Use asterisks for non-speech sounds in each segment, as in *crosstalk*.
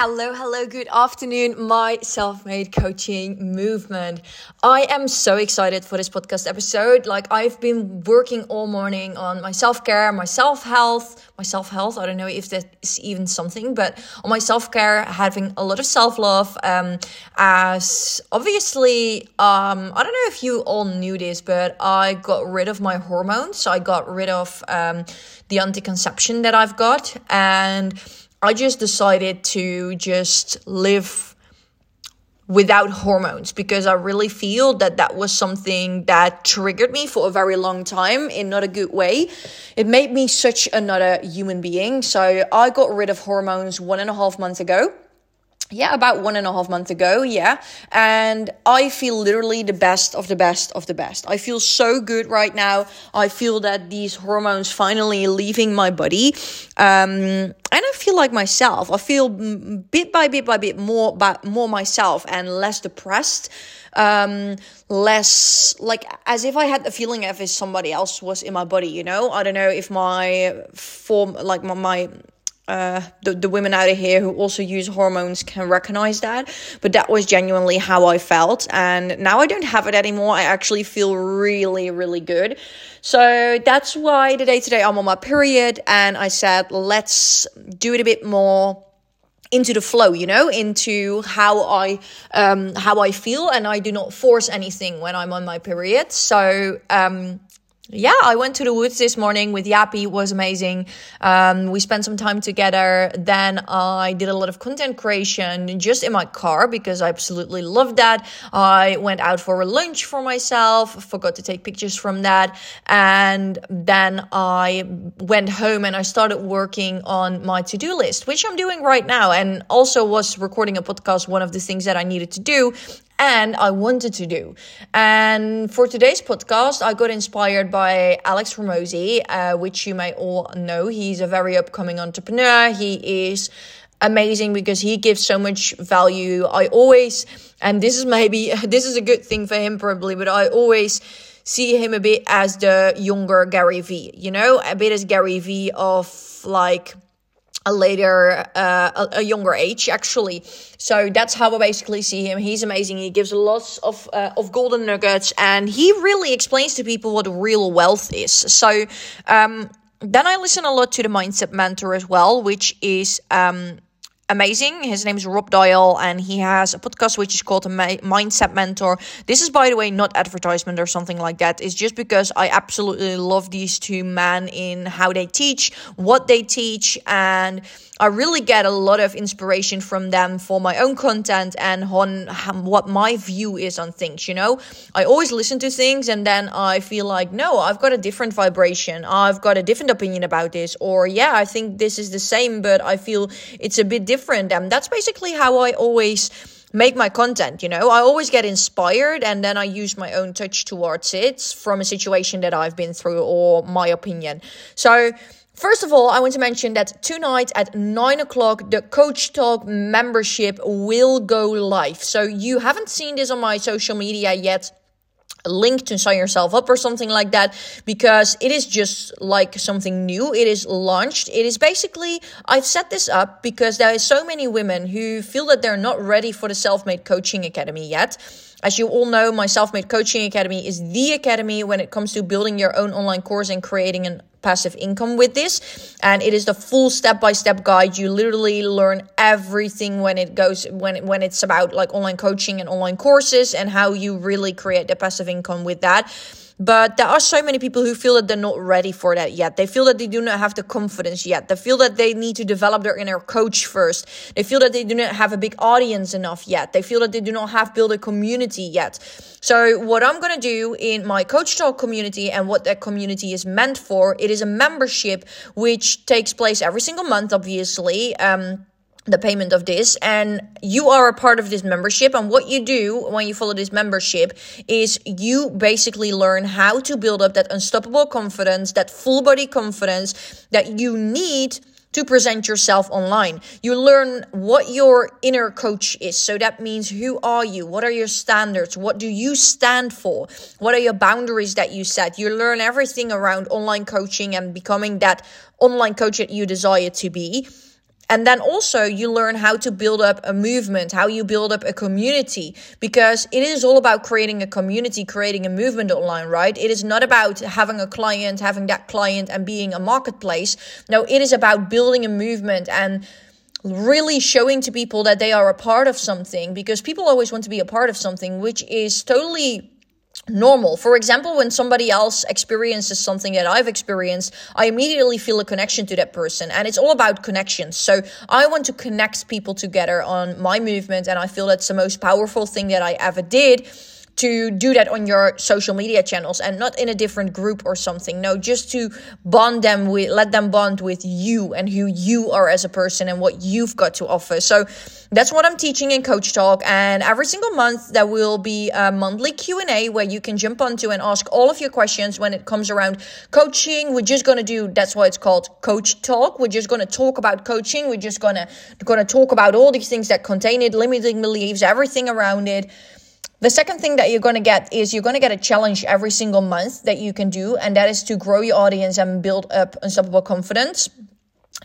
Hello, hello, good afternoon, my self made coaching movement. I am so excited for this podcast episode. Like, I've been working all morning on my self care, my self health, my self health. I don't know if that is even something, but on my self care, having a lot of self love. Um, as obviously, um, I don't know if you all knew this, but I got rid of my hormones. I got rid of um, the anticonception that I've got. And I just decided to just live without hormones because I really feel that that was something that triggered me for a very long time in not a good way. It made me such another human being. So I got rid of hormones one and a half months ago yeah, about one and a half months ago. Yeah. And I feel literally the best of the best of the best. I feel so good right now. I feel that these hormones finally leaving my body. Um, and I feel like myself. I feel bit by bit by bit more, but more myself and less depressed. Um, less like as if I had the feeling of if somebody else was in my body, you know? I don't know if my form, like my, my uh, the, the women out of here who also use hormones can recognize that. But that was genuinely how I felt. And now I don't have it anymore. I actually feel really, really good. So that's why today, today I'm on my period. And I said, let's do it a bit more into the flow you know into how i um how i feel and i do not force anything when i'm on my period so um yeah, I went to the woods this morning with Yappy. It was amazing. Um, we spent some time together. Then I did a lot of content creation just in my car because I absolutely loved that. I went out for a lunch for myself, forgot to take pictures from that. And then I went home and I started working on my to do list, which I'm doing right now. And also was recording a podcast, one of the things that I needed to do and I wanted to do. And for today's podcast, I got inspired by Alex Hormozi, uh, which you may all know. He's a very upcoming entrepreneur. He is amazing because he gives so much value. I always, and this is maybe, *laughs* this is a good thing for him probably, but I always see him a bit as the younger Gary Vee, you know, a bit as Gary Vee of like, a later uh, a, a, younger age actually. So that's how i basically see him. He's amazing. He gives lots of uh, of golden nuggets and he really explains to people what real wealth is. So um, then i listen a lot to the mindset mentor as well which is um, amazing. His name is Rob Dial, and he has a podcast which is called a Mindset Mentor. This is, by the way, not advertisement or something like that. It's just because I absolutely love these two men in how they teach, what they teach, and I really get a lot of inspiration from them for my own content and on what my view is on things. You know, I always listen to things and then I feel like, no, I've got a different vibration. I've got a different opinion about this. Or, yeah, I think this is the same, but I feel it's a bit different. And that's basically how I always make my content you know i always get inspired and then i use my own touch towards it from a situation that i've been through or my opinion so First of all, I want to mention that tonight at 9 o'clock, the Coach Talk membership will go live. So you haven't seen this on my social media yet. Link to sign yourself up or something like that because it is just like something new. It is launched. It is basically i've set this up because there are so many women who feel that they're not ready for the self-made coaching academy yet as you all know, my Self Made Coaching Academy is the academy when it comes to building your own online course and creating an passive income with this. And it is the full step by step guide. You literally learn everything when it goes when when it's about like online coaching and online courses and how you really create the passive income with that but there are so many people who feel that they're not ready for that yet. They feel that they do not have the confidence yet. They feel that they need to develop their inner coach first. They feel that they do not have a big audience enough yet. They feel that they do not have built a community yet. So what I'm going to do in my coach talk community and what that community is meant for, it is a membership which takes place every single month, obviously. Um, the payment of this and you are a part of this membership and what you do when you follow this membership is you basically learn how to build up that unstoppable confidence that full body confidence that you need to present yourself online. You learn what your inner coach is. So that means who are you? What are your standards? What do you stand for? What are your boundaries that you set? You learn everything around online coaching and becoming that online coach that you desire to be And then also you learn how to build up a movement, how you build up a community, because it is all about creating a community, creating a movement online, right? It is not about having a client, having that client and being a marketplace. No, it is about building a movement and really showing to people that they are a part of something because people always want to be a part of something, which is totally normal. For example, when somebody else experiences something that I've experienced, I immediately feel a connection to that person. And it's all about connections. So I want to connect people together on my movement. And I feel that's the most powerful thing that I ever did to do that on your social media channels and not in a different group or something. No, just to bond them with, let them bond with you and who you are as a person and what you've got to offer. So that's what I'm teaching in Coach Talk. And every single month there will be a monthly Q and A where you can jump onto and ask all of your questions when it comes around coaching. We're just gonna do. That's why it's called Coach Talk. We're just gonna talk about coaching. We're just gonna gonna talk about all these things that contain it, limiting beliefs, everything around it. The second thing that you're going to get is you're going to get a challenge every single month that you can do, and that is to grow your audience and build up unstoppable confidence.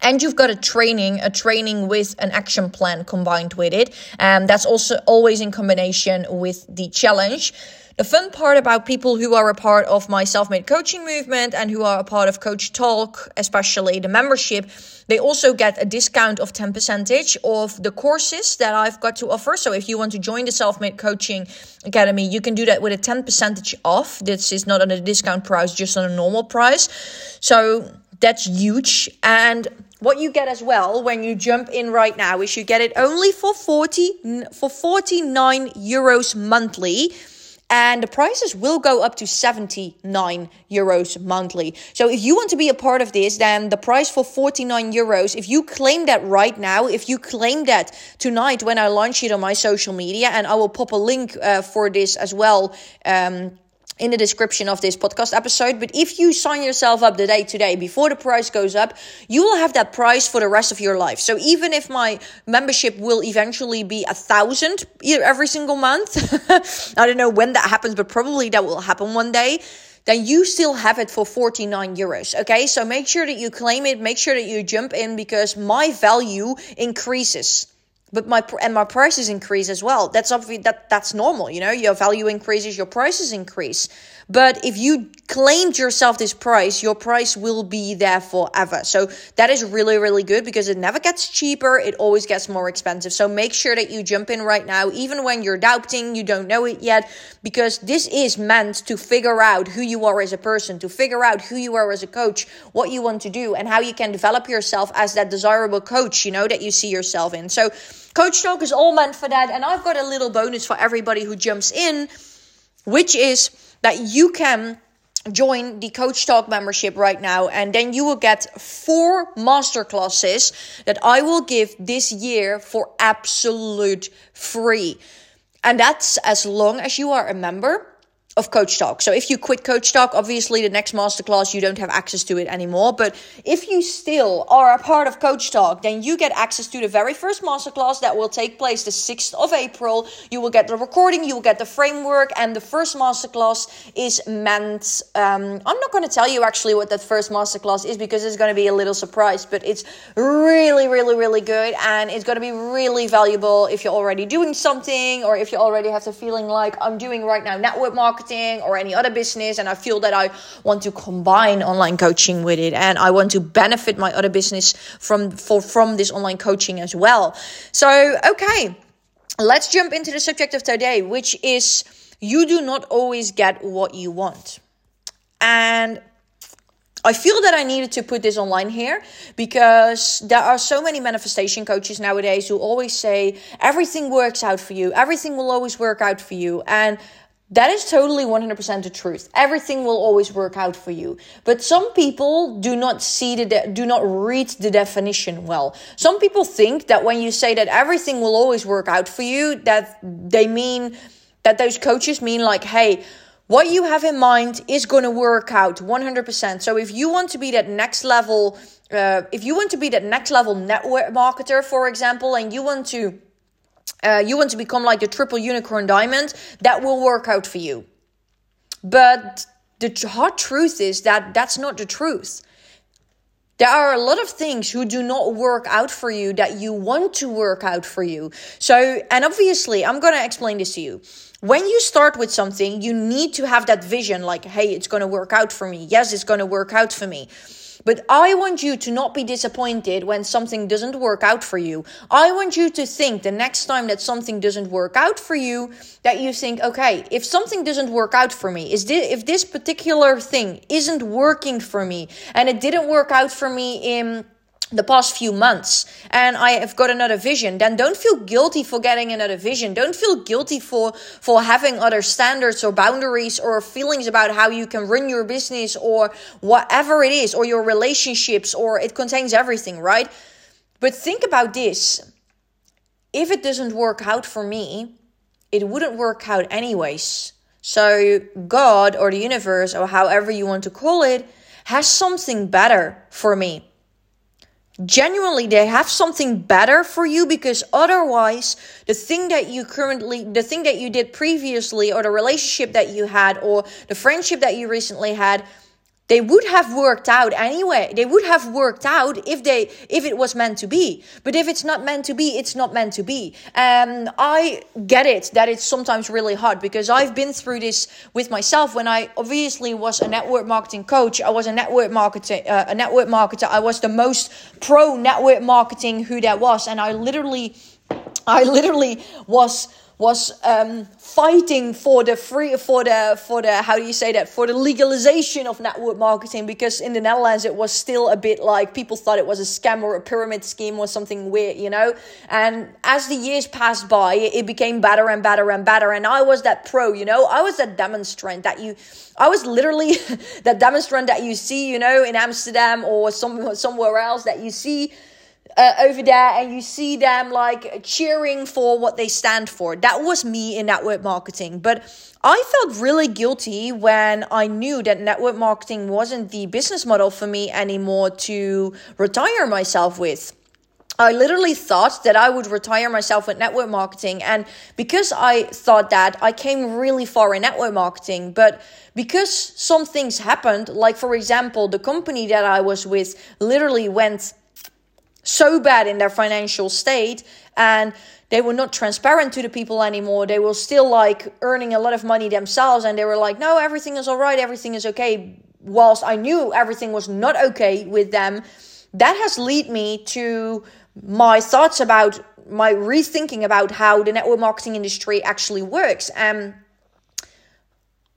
And you've got a training, a training with an action plan combined with it. And that's also always in combination with the challenge. The fun part about people who are a part of my self made coaching movement and who are a part of Coach Talk, especially the membership, they also get a discount of 10 percentage of the courses that I've got to offer. So if you want to join the Self Made Coaching Academy, you can do that with a 10 percentage off. This is not on a discount price, just on a normal price. So that's huge. And what you get as well when you jump in right now is you get it only for 40 for 49 euros monthly and the prices will go up to 79 euros monthly. So if you want to be a part of this, then the price for 49 euros, if you claim that right now, if you claim that tonight when I launch it on my social media, and I will pop a link uh, for this as well. Um, in the description of this podcast episode. But if you sign yourself up the day today before the price goes up, you will have that price for the rest of your life. So even if my membership will eventually be a thousand every single month, *laughs* I don't know when that happens, but probably that will happen one day. Then you still have it for 49 euros. Okay. So make sure that you claim it. Make sure that you jump in because my value increases but my and my prices increase as well. That's obvious that that's normal you know? Your value increases your prices increase but if you claimed yourself this price, your price will be there forever. So that is really, really good because it never gets cheaper. It always gets more expensive. So make sure that you jump in right now, even when you're doubting, you don't know it yet, because this is meant to figure out who you are as a person, to figure out who you are as a coach, what you want to do, and how you can develop yourself as that desirable coach, you know, that you see yourself in. So Coach Talk is all meant for that. And I've got a little bonus for everybody who jumps in, which is that you can join the Coach Talk membership right now, and then you will get four masterclasses that I will give this year for absolute free. And that's as long as you are a member of Coach Talk. So if you quit Coach Talk, obviously the next masterclass you don't have access to it anymore. But if you still are a part of Coach Talk, then you get access to the very first masterclass that will take place the 6th of April. You will get the recording, you will get the framework, and the first masterclass is meant. Um, I'm not going to tell you actually what that first masterclass is because it's going to be a little surprise, but it's really, really, really good, and it's going to be really valuable if you're already doing something or if you already have the feeling like I'm doing right now network marketing marketing or any other business and I feel that I want to combine online coaching with it and I want to benefit my other business from for from this online coaching as well. So, okay, let's jump into the subject of today, which is you do not always get what you want. And I feel that I needed to put this online here because there are so many manifestation coaches nowadays who always say everything works out for you, everything will always work out for you. And that is totally 100% the truth. Everything will always work out for you. But some people do not see the, de- do not read the definition well. Some people think that when you say that everything will always work out for you, that they mean that those coaches mean like, hey, what you have in mind is going to work out 100%. So if you want to be that next level, uh, if you want to be that next level network marketer, for example, and you want to uh, you want to become like the triple unicorn diamond, that will work out for you. But the hard truth is that that's not the truth. There are a lot of things who do not work out for you that you want to work out for you. So, and obviously, I'm going to explain this to you. When you start with something, you need to have that vision like, hey, it's going to work out for me. Yes, it's going to work out for me. But I want you to not be disappointed when something doesn't work out for you. I want you to think the next time that something doesn't work out for you, that you think, okay, if something doesn't work out for me, is this, if this particular thing isn't working for me and it didn't work out for me in the past few months and I have got another vision, then don't feel guilty for getting another vision. Don't feel guilty for, for having other standards or boundaries or feelings about how you can run your business or whatever it is, or your relationships, or it contains everything, right? But think about this. If it doesn't work out for me, it wouldn't work out anyways. So God or the universe or however you want to call it has something better for me genuinely they have something better for you because otherwise the thing that you currently the thing that you did previously or the relationship that you had or the friendship that you recently had they would have worked out anyway. They would have worked out if they if it was meant to be. But if it's not meant to be it's not meant to be. Um i get it that it's sometimes really hard because i've been through this with myself. When i obviously was a network marketing coach i was a network marketer uh, a network marketer. I was the most pro network marketing who there was. And i literally i literally was was um, fighting for the free for the for the how do you say that for the legalization of network marketing because in the Netherlands it was still a bit like people thought it was a scam or a pyramid scheme or something weird, you know. And as the years passed by, it became better and better and better. And I was that pro, you know. I was that demonstrant that you. I was literally *laughs* that demonstrant that you see, you know, in Amsterdam or some somewhere else that you see uh, over there and you see them like cheering for what they stand for. That was me in network marketing. But I felt really guilty when I knew that network marketing wasn't the business model for me anymore to retire myself with. I literally thought that I would retire myself with network marketing. And because I thought that, I came really far in network marketing. But because some things happened, like for example, the company that I was with literally went so bad in their financial state and they were not transparent to the people anymore. They were still like earning a lot of money themselves and they were like, no, everything is all right, everything is okay. Whilst I knew everything was not okay with them, that has led me to my thoughts about my rethinking about how the network marketing industry actually works. And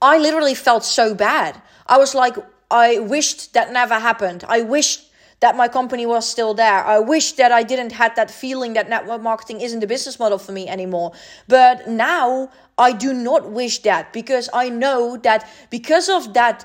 I literally felt so bad. I was like, I wished that never happened. I wished that my company was still there. I wish that I didn't had that feeling that network marketing isn't the business model for me anymore. But now I do not wish that because I know that because of that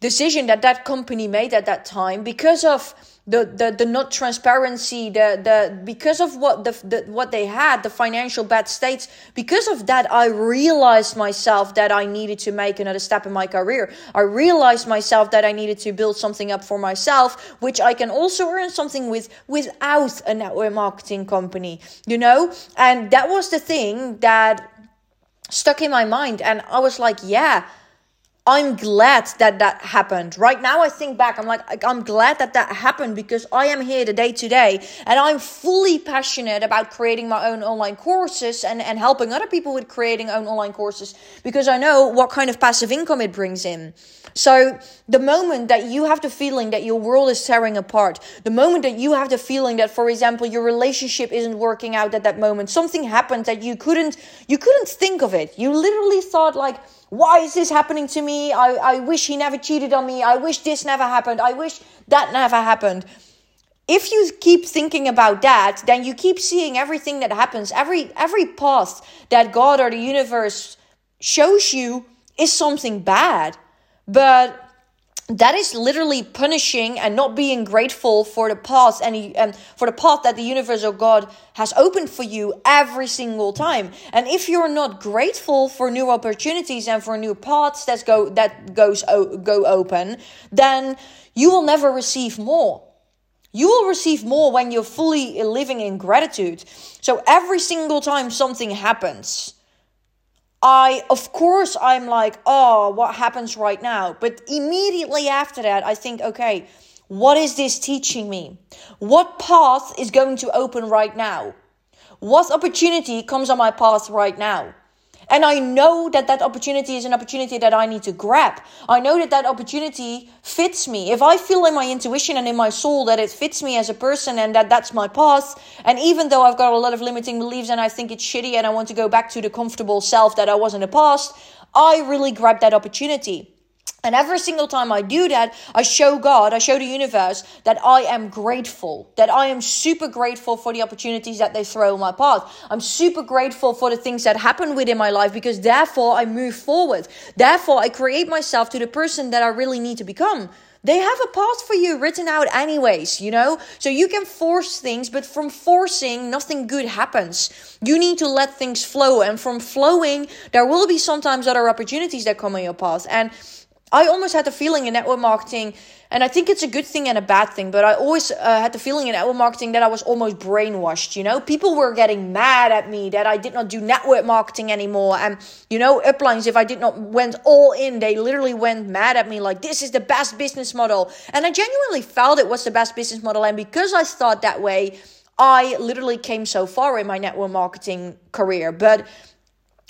decision that that company made at that time, because of the, the the not transparency the the because of what the, the what they had the financial bad states because of that i realized myself that i needed to make another step in my career. I realized myself that i needed to build something up for myself which i can also earn something with without a network marketing company you know? And that was the thing that stuck in my mind and i was like yeah I'm glad that that happened. Right now, I think back, I'm like, I'm glad that that happened because I am here today today and I'm fully passionate about creating my own online courses and, and helping other people with creating own online courses because I know what kind of passive income it brings in. So, the moment that you have the feeling that your world is tearing apart, the moment that you have the feeling that, for example, your relationship isn't working out at that moment, something happened that you couldn't, you couldn't think of it. You literally thought, like, why is this happening to me? I, I wish he never cheated on me. I wish this never happened. I wish that never happened. If you keep thinking about that, then you keep seeing everything that happens. Every every path that God or the universe shows you is something bad. But that is literally punishing and not being grateful for the path and um, for the path that the universe or God has opened for you every single time. And if you're not grateful for new opportunities and for new paths that go that goes go open, then you will never receive more. You will receive more when you're fully living in gratitude. So every single time something happens, I, of course, I'm like, oh, what happens right now? But immediately after that, I think, okay, What is this teaching me? What path is going to open right now? What opportunity comes on my path right now? And I know that that opportunity is an opportunity that I need to grab. I know that that opportunity fits me. If I feel in my intuition and in my soul that it fits me as a person and that that's my path, and even though I've got a lot of limiting beliefs and I think it's shitty and I want to go back to the comfortable self that I was in the past, I really grab that opportunity. And every single time I do that, I show God, I show the universe that I am grateful, that I am super grateful for the opportunities that they throw in my path. I'm super grateful for the things that happen within my life because therefore I move forward. Therefore, I create myself to the person that I really need to become. They have a path for you written out, anyways, you know? So you can force things, but from forcing, nothing good happens. You need to let things flow. And from flowing, there will be sometimes other opportunities that come on your path. And I almost had the feeling in network marketing, and I think it's a good thing and a bad thing, but I always uh, had the feeling in network marketing that I was almost brainwashed. You know, people were getting mad at me that I did not do network marketing anymore. And, you know, uplines, if I did not went all in, they literally went mad at me like, this is the best business model. And I genuinely felt it was the best business model. And because I thought that way, I literally came so far in my network marketing career. But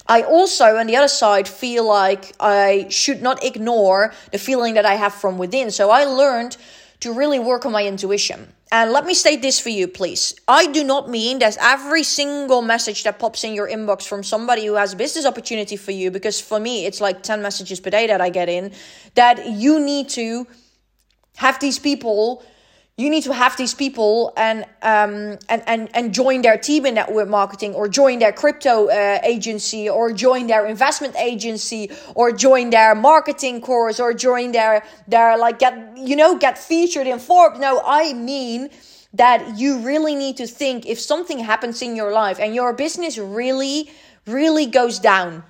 I also, on the other side, feel like I should not ignore the feeling that I have from within. So I learned to really work on my intuition. And let me state this for you, please. I do not mean that every single message that pops in your inbox from somebody who has a business opportunity for you, because for me, it's like 10 messages per day that I get in, that you need to have these people you need to have these people and um, and, and and join their team in network marketing or join their crypto uh, agency or join their investment agency or join their marketing course or join their their like get you know get featured in Forbes. No, I mean that you really need to think if something happens in your life and your business really really goes down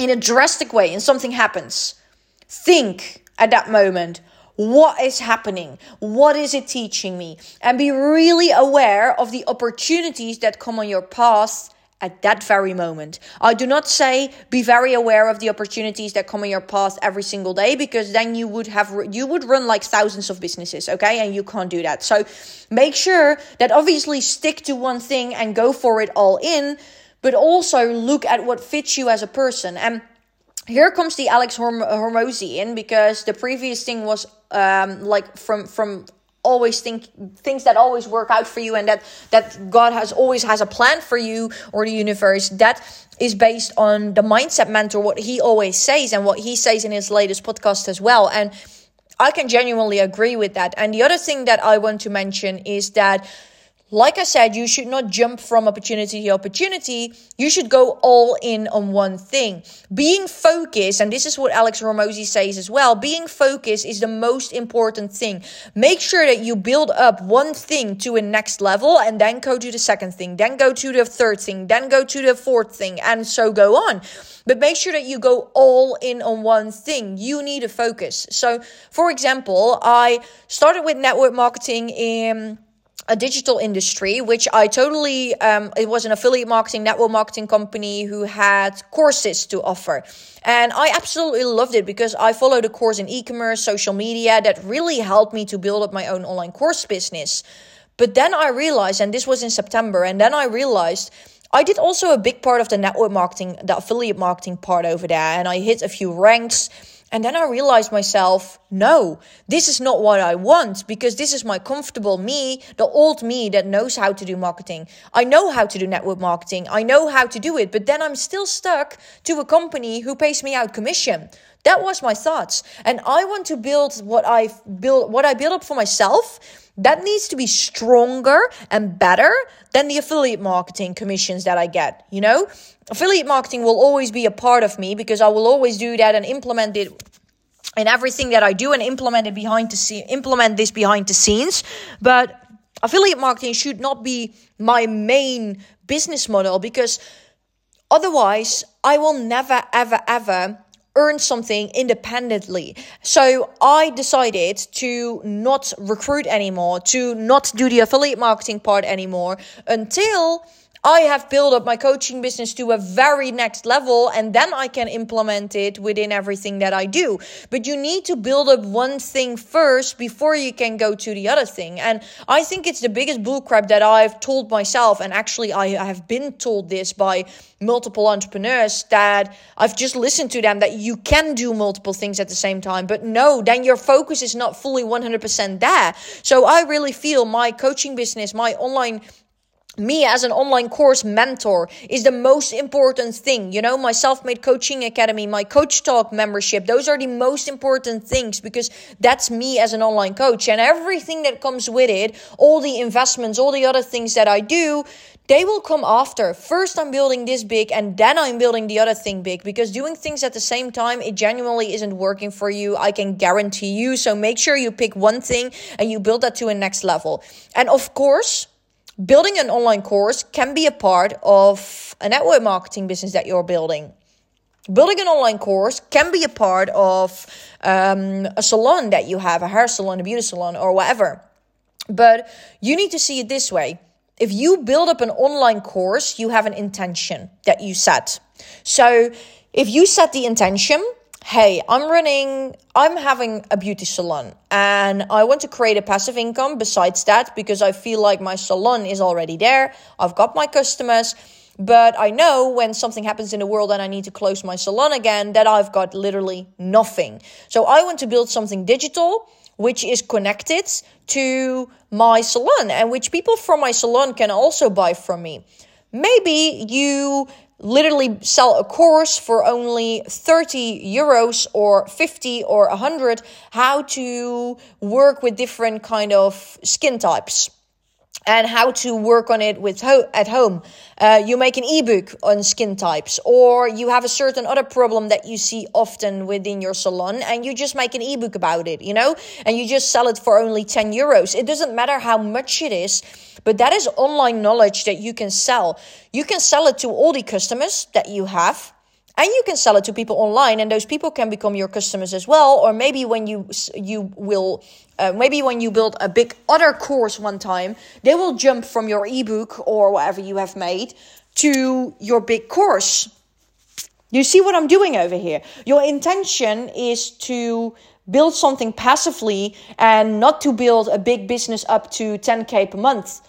in a drastic way and something happens. Think at that moment what is happening? What is it teaching me? And be really aware of the opportunities that come on your path at that very moment. I do not say be very aware of the opportunities that come on your path every single day because then you would have you would run like thousands of businesses, okay? And you can't do that. So make sure that obviously stick to one thing and go for it all in, but also look at what fits you as a person. And here comes the Alex Horm- Hormozi in because the previous thing was um, like from from always think things that always work out for you and that that God has always has a plan for you or the universe that is based on the mindset mentor what he always says and what he says in his latest podcast as well. And I can genuinely agree with that. And the other thing that I want to mention is that like I said, you should not jump from opportunity to opportunity. You should go all in on one thing. Being focused, and this is what Alex Hormozi says as well, being focused is the most important thing. Make sure that you build up one thing to a next level and then go to the second thing, then go to the third thing, then go to the fourth thing, and so go on. But make sure that you go all in on one thing. You need a focus. So, for example, I started with network marketing in a digital industry, which I totally, um, it was an affiliate marketing, network marketing company who had courses to offer. And I absolutely loved it because I followed a course in e commerce, social media that really helped me to build up my own online course business. But then I realized, and this was in September, and then I realized I did also a big part of the network marketing, the affiliate marketing part over there, and I hit a few ranks and then I realized myself, no, this is not what I want because this is my comfortable me, the old me that knows how to do marketing. I know how to do network marketing. I know how to do it, but then I'm still stuck to a company who pays me out commission. That was my thoughts. And I want to build what I build, what I built up for myself. That needs to be stronger and better than the affiliate marketing commissions that I get, you know? affiliate marketing will always be a part of me because I will always do that and implement it in everything that I do and implement it behind the scene, implement this behind the scenes. But affiliate marketing should not be my main business model because otherwise I will never, ever, ever earn something independently. So I decided to not recruit anymore, to not do the affiliate marketing part anymore until I have built up my coaching business to a very next level and then I can implement it within everything that I do. But you need to build up one thing first before you can go to the other thing. And I think it's the biggest bullcrap that I've told myself. And actually, I have been told this by multiple entrepreneurs that I've just listened to them that you can do multiple things at the same time. But no, then your focus is not fully 100% there. So I really feel my coaching business, my online me as an online course mentor is the most important thing. You know, my self made coaching academy, my coach talk membership, those are the most important things because that's me as an online coach. And everything that comes with it, all the investments, all the other things that I do, they will come after. First, I'm building this big, and then I'm building the other thing big because doing things at the same time, it genuinely isn't working for you. I can guarantee you. So make sure you pick one thing and you build that to a next level. And of course, building an online course can be a part of a network marketing business that you're building. Building an online course can be a part of um, a salon that you have, a hair salon, a beauty salon, or whatever. But you need to see it this way. If you build up an online course, you have an intention that you set. So if you set the intention, hey, I'm running, I'm having a beauty salon and I want to create a passive income besides that because I feel like my salon is already there. I've got my customers, but I know when something happens in the world and I need to close my salon again that I've got literally nothing. So I want to build something digital which is connected to my salon and which people from my salon can also buy from me. Maybe you literally sell a course for only 30 euros or 50 or 100 how to work with different kind of skin types and how to work on it with ho- at home. Uh, you make an ebook on skin types, or you have a certain other problem that you see often within your salon, and you just make an ebook about it, you know, and you just sell it for only 10 euros. It doesn't matter how much it is, but that is online knowledge that you can sell. You can sell it to all the customers that you have and you can sell it to people online and those people can become your customers as well or maybe when you you will uh, maybe when you build a big other course one time they will jump from your ebook or whatever you have made to your big course. You see what i'm doing over here? Your intention is to build something passively and not to build a big business up to 10k per month.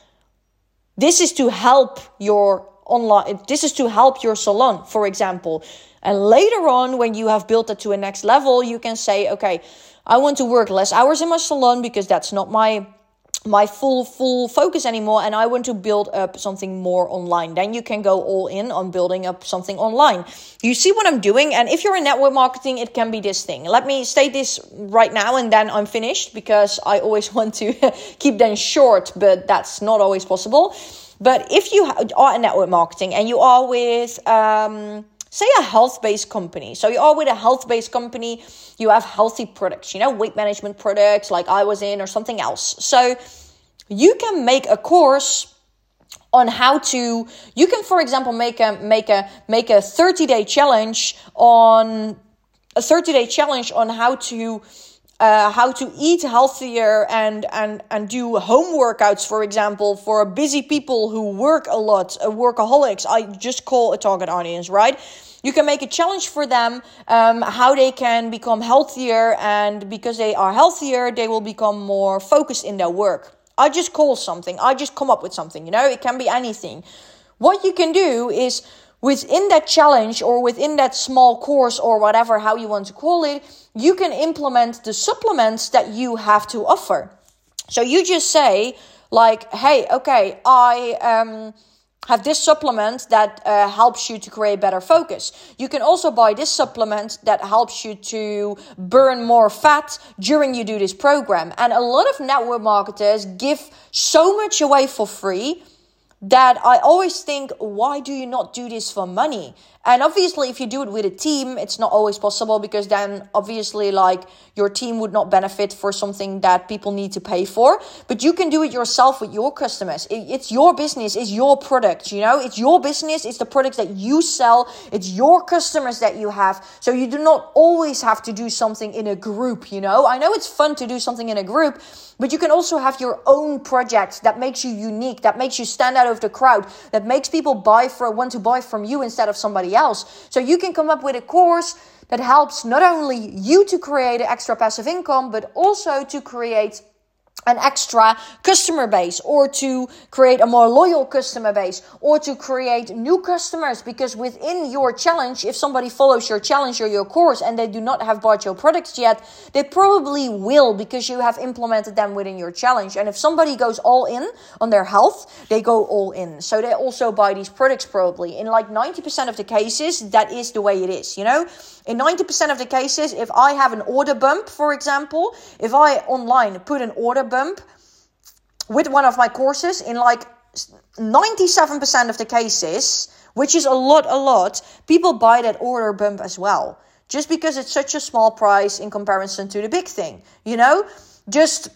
This is to help your online this is to help your salon for example. And later on when you have built it to a next level you can say okay i want to work less hours in my salon because that's not my my full full focus anymore and i want to build up something more online. Then you can go all in on building up something online. You see what i'm doing? And if you're in network marketing it can be this thing. Let me state this right now and then i'm finished because i always *laughs* want to keep them short but that's not always possible but if you are in network marketing and you are with, um, say, a health based company, so you are with a health based company, you have healthy products, you know, weight management products like I was in or something else. So you can make a course on how to you can for example make a make a make a 30 day challenge on a 30 day challenge on how to uh, how to eat healthier and and and do home workouts for example for busy people who work a lot uh, workaholics. I just call a target audience right? You can make a challenge for them um, how they can become healthier and because they are healthier they will become more focused in their work. I just call something. I just come up with something you know? It can be anything. What you can do is within that challenge or within that small course or whatever how you want to call it you can implement the supplements that you have to offer so you just say like hey okay i um have this supplement that uh, helps you to create better focus. You can also buy this supplement that helps you to burn more fat during you do this program. And a lot of network marketers give so much away for free that I always think, why do you not do this for money? And obviously, if you do it with a team, it's not always possible because then obviously, like, your team would not benefit for something that people need to pay for. But you can do it yourself with your customers. It's your business, it's your product, you know, it's your business, it's the products that you sell, it's your customers that you have. So you do not always have to do something in a group, you know. I know it's fun to do something in a group, but you can also have your own project that makes you unique, that makes you stand out of the crowd that makes people buy for want to buy from you instead of somebody else. So you can come up with a course that helps not only you to create extra passive income, but also to create an extra customer base or to create a more loyal customer base or to create new customers because within your challenge if somebody follows your challenge or your course and they do not have bought your products yet they probably will because you have implemented them within your challenge. And if somebody goes all in on their health they go all in. So they also buy these products probably. In like 90% of the cases that is the way it is you know? In 90% of the cases, if I have an order bump, for example, if I online put an order bump with one of my courses, in like 97% of the cases, which is a lot, a lot, people buy that order bump as well. Just because it's such a small price in comparison to the big thing, you know? Just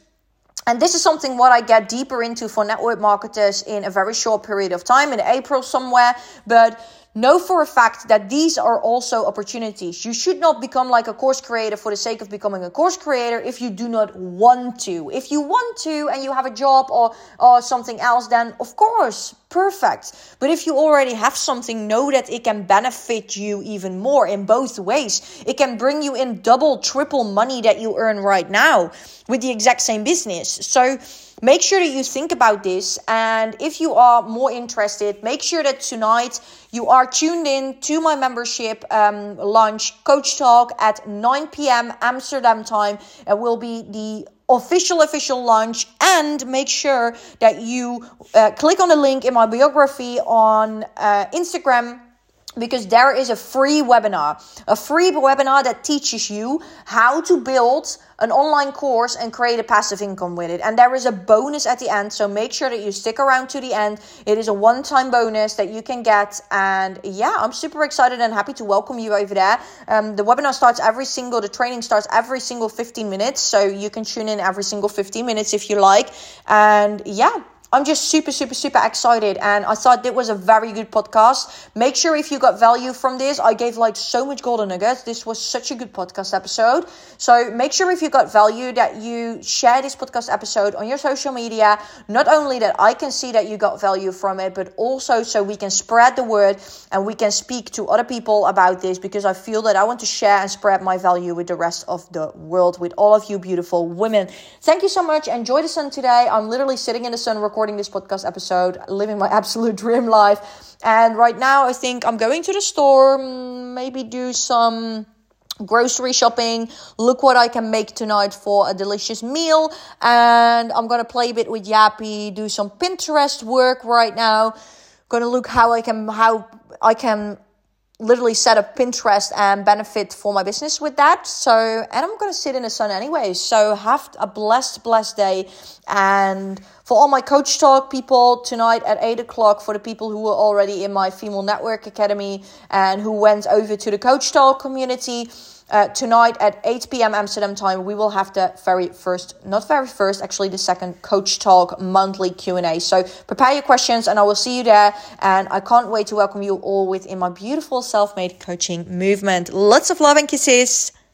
and this is something what I get deeper into for network marketers in a very short period of time in April somewhere. But Know for a fact that these are also opportunities. You should not become like a course creator for the sake of becoming a course creator if you do not want to. If you want to and you have a job or, or something else, then of course, perfect. But if you already have something, know that it can benefit you even more in both ways. It can bring you in double, triple money that you earn right now with the exact same business. So, Make sure that you think about this. And if you are more interested, make sure that tonight you are tuned in to my membership um, launch coach talk at 9 p.m. Amsterdam time. It will be the official official launch and make sure that you uh, click on the link in my biography on uh, Instagram because there is a free webinar, a free webinar that teaches you how to build an online course and create a passive income with it. And there is a bonus at the end, so make sure that you stick around to the end. It is a one time bonus that you can get. And yeah, I'm super excited and happy to welcome you over there. Um, the webinar starts every single, the training starts every single 15 minutes, so you can tune in every single 15 minutes if you like. And yeah, I'm just super, super, super excited. And I thought it was a very good podcast. Make sure if you got value from this, I gave like so much golden nuggets. This was such a good podcast episode. So make sure if you got value that you share this podcast episode on your social media. Not only that I can see that you got value from it, but also so we can spread the word and we can speak to other people about this because I feel that I want to share and spread my value with the rest of the world, with all of you beautiful women. Thank you so much. Enjoy the sun today. I'm literally sitting in the sun recording recording this podcast episode, living my *laughs* absolute dream life. And right now, I think I'm going to the store, mm, maybe do some grocery shopping look what i can make tonight for a delicious meal and i'm gonna play a bit with yappy do some pinterest work right now gonna look how i can how i can literally set up Pinterest and benefit for my business with that. So, and I'm going to sit in the sun anyway. So, have a blessed, blessed day. And for all my coach talk people tonight at 8 o'clock, for the people who were already in my female network academy and who went over to the coach talk community, uh, tonight at 8 p.m. Amsterdam time, we will have the very first, not very first, actually the second Coach Talk monthly Q&A. So prepare your questions and I will see you there. And I can't wait to welcome you all within my beautiful self-made coaching movement. Lots of love and kisses.